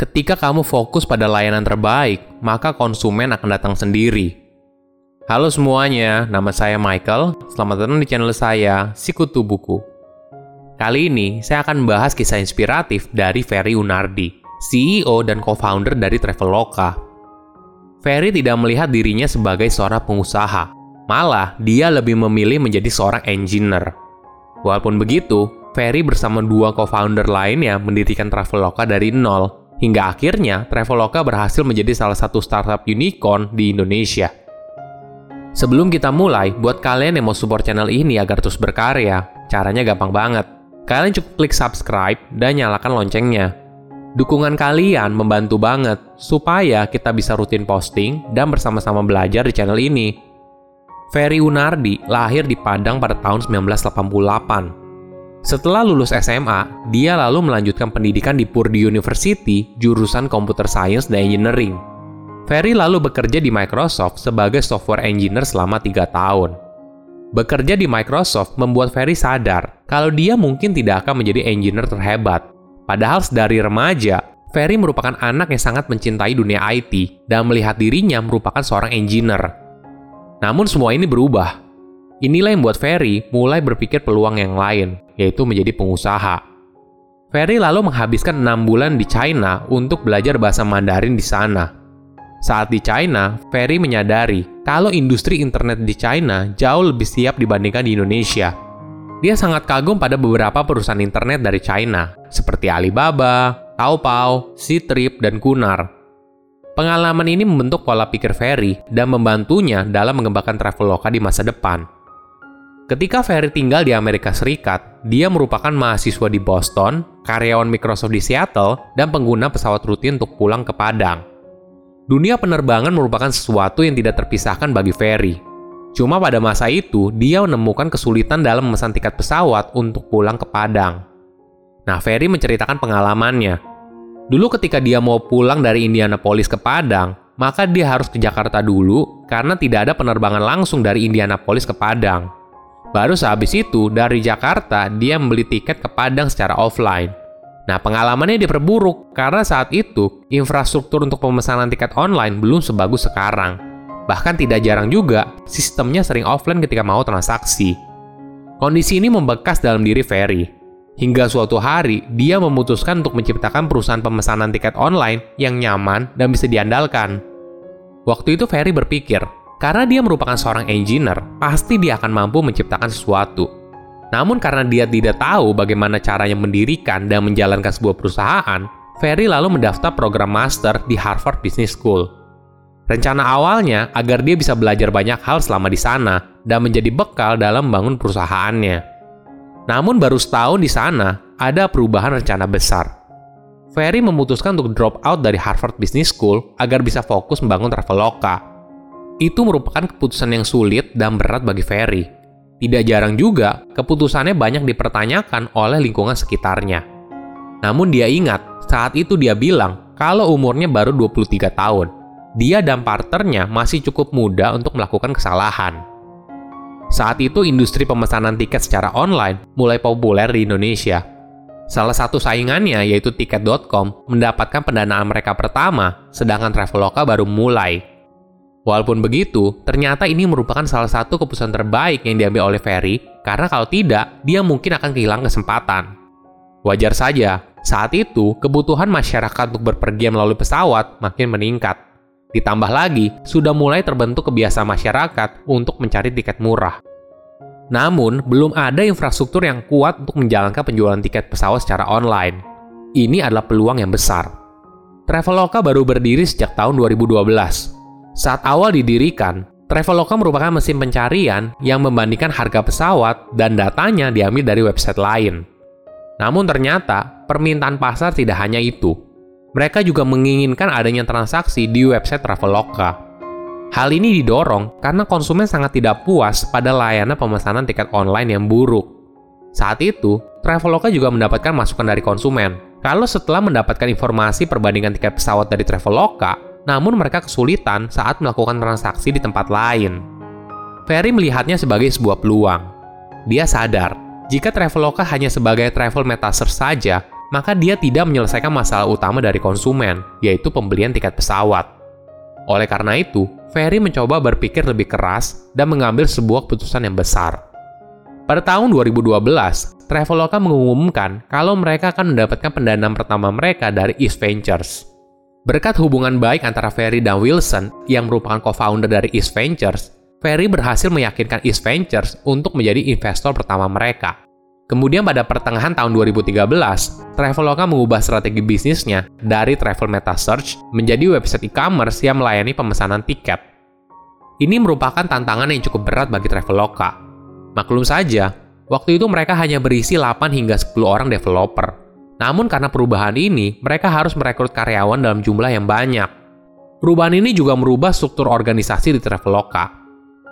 Ketika kamu fokus pada layanan terbaik, maka konsumen akan datang sendiri. Halo semuanya, nama saya Michael. Selamat datang di channel saya, Sikutu Buku. Kali ini, saya akan membahas kisah inspiratif dari Ferry Unardi, CEO dan co-founder dari Traveloka. Ferry tidak melihat dirinya sebagai seorang pengusaha, malah dia lebih memilih menjadi seorang engineer. Walaupun begitu, Ferry bersama dua co-founder lainnya mendirikan Traveloka dari nol Hingga akhirnya, Traveloka berhasil menjadi salah satu startup unicorn di Indonesia. Sebelum kita mulai, buat kalian yang mau support channel ini agar terus berkarya, caranya gampang banget. Kalian cukup klik subscribe dan nyalakan loncengnya. Dukungan kalian membantu banget supaya kita bisa rutin posting dan bersama-sama belajar di channel ini. Ferry Unardi lahir di Padang pada tahun 1988 setelah lulus SMA, dia lalu melanjutkan pendidikan di Purdue University, jurusan Computer Science dan Engineering. Ferry lalu bekerja di Microsoft sebagai software engineer selama tiga tahun. Bekerja di Microsoft membuat Ferry sadar kalau dia mungkin tidak akan menjadi engineer terhebat. Padahal dari remaja, Ferry merupakan anak yang sangat mencintai dunia IT dan melihat dirinya merupakan seorang engineer. Namun semua ini berubah Inilah yang membuat Ferry mulai berpikir peluang yang lain, yaitu menjadi pengusaha. Ferry lalu menghabiskan enam bulan di China untuk belajar bahasa Mandarin di sana. Saat di China, Ferry menyadari kalau industri internet di China jauh lebih siap dibandingkan di Indonesia. Dia sangat kagum pada beberapa perusahaan internet dari China, seperti Alibaba, Taobao, Ctrip, dan Kunar. Pengalaman ini membentuk pola pikir Ferry dan membantunya dalam mengembangkan Traveloka di masa depan. Ketika Ferry tinggal di Amerika Serikat, dia merupakan mahasiswa di Boston, karyawan Microsoft di Seattle, dan pengguna pesawat rutin untuk pulang ke Padang. Dunia penerbangan merupakan sesuatu yang tidak terpisahkan bagi Ferry. Cuma pada masa itu, dia menemukan kesulitan dalam memesan tiket pesawat untuk pulang ke Padang. Nah, Ferry menceritakan pengalamannya. Dulu ketika dia mau pulang dari Indianapolis ke Padang, maka dia harus ke Jakarta dulu karena tidak ada penerbangan langsung dari Indianapolis ke Padang. Baru sehabis itu, dari Jakarta, dia membeli tiket ke Padang secara offline. Nah, pengalamannya diperburuk karena saat itu infrastruktur untuk pemesanan tiket online belum sebagus sekarang. Bahkan tidak jarang juga, sistemnya sering offline ketika mau transaksi. Kondisi ini membekas dalam diri Ferry. Hingga suatu hari, dia memutuskan untuk menciptakan perusahaan pemesanan tiket online yang nyaman dan bisa diandalkan. Waktu itu Ferry berpikir, karena dia merupakan seorang engineer, pasti dia akan mampu menciptakan sesuatu. Namun karena dia tidak tahu bagaimana caranya mendirikan dan menjalankan sebuah perusahaan, Ferry lalu mendaftar program master di Harvard Business School. Rencana awalnya agar dia bisa belajar banyak hal selama di sana dan menjadi bekal dalam membangun perusahaannya. Namun baru setahun di sana, ada perubahan rencana besar. Ferry memutuskan untuk drop out dari Harvard Business School agar bisa fokus membangun Traveloka itu merupakan keputusan yang sulit dan berat bagi Ferry. Tidak jarang juga, keputusannya banyak dipertanyakan oleh lingkungan sekitarnya. Namun dia ingat, saat itu dia bilang kalau umurnya baru 23 tahun. Dia dan partnernya masih cukup muda untuk melakukan kesalahan. Saat itu industri pemesanan tiket secara online mulai populer di Indonesia. Salah satu saingannya yaitu tiket.com mendapatkan pendanaan mereka pertama, sedangkan Traveloka baru mulai. Walaupun begitu, ternyata ini merupakan salah satu keputusan terbaik yang diambil oleh Ferry, karena kalau tidak, dia mungkin akan kehilangan kesempatan. Wajar saja, saat itu kebutuhan masyarakat untuk berpergian melalui pesawat makin meningkat. Ditambah lagi, sudah mulai terbentuk kebiasaan masyarakat untuk mencari tiket murah. Namun, belum ada infrastruktur yang kuat untuk menjalankan penjualan tiket pesawat secara online. Ini adalah peluang yang besar. Traveloka baru berdiri sejak tahun 2012, saat awal didirikan, Traveloka merupakan mesin pencarian yang membandingkan harga pesawat dan datanya diambil dari website lain. Namun ternyata, permintaan pasar tidak hanya itu. Mereka juga menginginkan adanya transaksi di website Traveloka. Hal ini didorong karena konsumen sangat tidak puas pada layanan pemesanan tiket online yang buruk. Saat itu, Traveloka juga mendapatkan masukan dari konsumen. Kalau setelah mendapatkan informasi perbandingan tiket pesawat dari Traveloka, namun mereka kesulitan saat melakukan transaksi di tempat lain. Ferry melihatnya sebagai sebuah peluang. Dia sadar, jika Traveloka hanya sebagai travel metasearch saja, maka dia tidak menyelesaikan masalah utama dari konsumen, yaitu pembelian tiket pesawat. Oleh karena itu, Ferry mencoba berpikir lebih keras dan mengambil sebuah keputusan yang besar. Pada tahun 2012, Traveloka mengumumkan kalau mereka akan mendapatkan pendanaan pertama mereka dari East Ventures. Berkat hubungan baik antara Ferry dan Wilson, yang merupakan co-founder dari East Ventures, Ferry berhasil meyakinkan East Ventures untuk menjadi investor pertama mereka. Kemudian pada pertengahan tahun 2013, Traveloka mengubah strategi bisnisnya dari travel meta search menjadi website e-commerce yang melayani pemesanan tiket. Ini merupakan tantangan yang cukup berat bagi Traveloka. Maklum saja, waktu itu mereka hanya berisi 8 hingga 10 orang developer. Namun karena perubahan ini, mereka harus merekrut karyawan dalam jumlah yang banyak. Perubahan ini juga merubah struktur organisasi di Traveloka.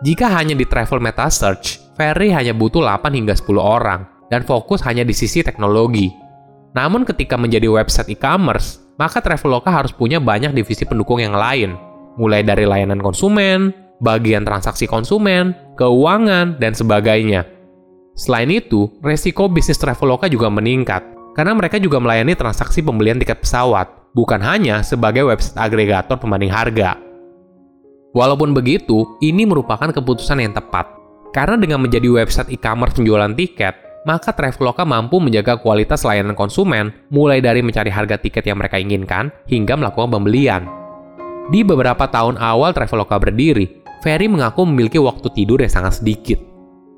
Jika hanya di Travel Meta Search, Ferry hanya butuh 8 hingga 10 orang, dan fokus hanya di sisi teknologi. Namun ketika menjadi website e-commerce, maka Traveloka harus punya banyak divisi pendukung yang lain, mulai dari layanan konsumen, bagian transaksi konsumen, keuangan, dan sebagainya. Selain itu, resiko bisnis Traveloka juga meningkat, karena mereka juga melayani transaksi pembelian tiket pesawat, bukan hanya sebagai website agregator pembanding harga. Walaupun begitu, ini merupakan keputusan yang tepat, karena dengan menjadi website e-commerce penjualan tiket, maka Traveloka mampu menjaga kualitas layanan konsumen, mulai dari mencari harga tiket yang mereka inginkan hingga melakukan pembelian. Di beberapa tahun awal Traveloka berdiri, Ferry mengaku memiliki waktu tidur yang sangat sedikit.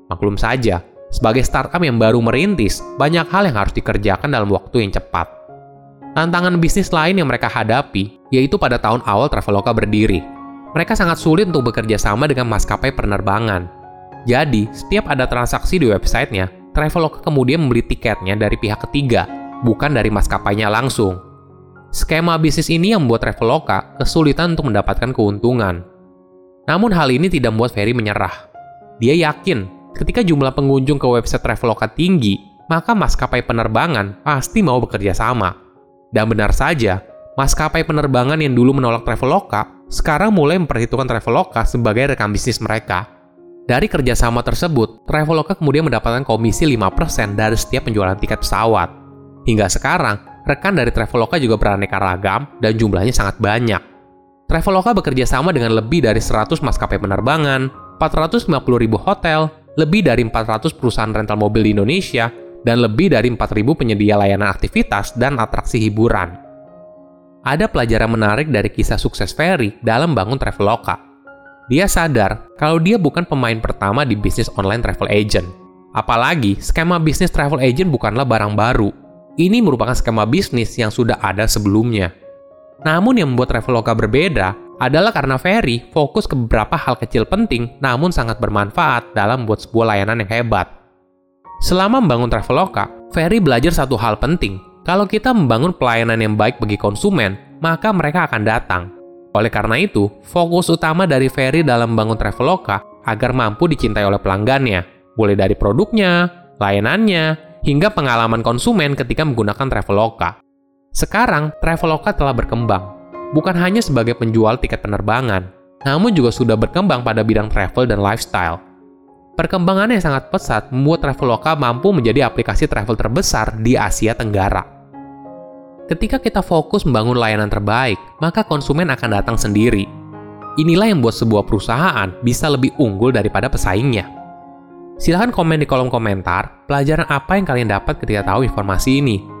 Maklum saja, sebagai startup yang baru merintis, banyak hal yang harus dikerjakan dalam waktu yang cepat. Tantangan bisnis lain yang mereka hadapi, yaitu pada tahun awal Traveloka berdiri. Mereka sangat sulit untuk bekerja sama dengan maskapai penerbangan. Jadi, setiap ada transaksi di websitenya, Traveloka kemudian membeli tiketnya dari pihak ketiga, bukan dari maskapainya langsung. Skema bisnis ini yang membuat Traveloka kesulitan untuk mendapatkan keuntungan. Namun hal ini tidak membuat Ferry menyerah. Dia yakin ketika jumlah pengunjung ke website Traveloka tinggi, maka maskapai penerbangan pasti mau bekerja sama. Dan benar saja, maskapai penerbangan yang dulu menolak Traveloka sekarang mulai memperhitungkan Traveloka sebagai rekan bisnis mereka. Dari kerjasama tersebut, Traveloka kemudian mendapatkan komisi 5% dari setiap penjualan tiket pesawat. Hingga sekarang, rekan dari Traveloka juga beraneka ragam dan jumlahnya sangat banyak. Traveloka bekerja sama dengan lebih dari 100 maskapai penerbangan, 450 ribu hotel, lebih dari 400 perusahaan rental mobil di Indonesia, dan lebih dari 4.000 penyedia layanan aktivitas dan atraksi hiburan. Ada pelajaran menarik dari kisah sukses Ferry dalam bangun Traveloka dia sadar kalau dia bukan pemain pertama di bisnis online travel agent. Apalagi, skema bisnis travel agent bukanlah barang baru. Ini merupakan skema bisnis yang sudah ada sebelumnya. Namun yang membuat Traveloka berbeda adalah karena Ferry fokus ke beberapa hal kecil penting namun sangat bermanfaat dalam membuat sebuah layanan yang hebat. Selama membangun Traveloka, Ferry belajar satu hal penting. Kalau kita membangun pelayanan yang baik bagi konsumen, maka mereka akan datang. Oleh karena itu, fokus utama dari Ferry dalam membangun Traveloka agar mampu dicintai oleh pelanggannya, mulai dari produknya, layanannya, hingga pengalaman konsumen ketika menggunakan Traveloka. Sekarang, Traveloka telah berkembang, bukan hanya sebagai penjual tiket penerbangan, namun juga sudah berkembang pada bidang travel dan lifestyle. Perkembangannya yang sangat pesat membuat Traveloka mampu menjadi aplikasi travel terbesar di Asia Tenggara. Ketika kita fokus membangun layanan terbaik, maka konsumen akan datang sendiri. Inilah yang membuat sebuah perusahaan bisa lebih unggul daripada pesaingnya. Silahkan komen di kolom komentar pelajaran apa yang kalian dapat ketika tahu informasi ini.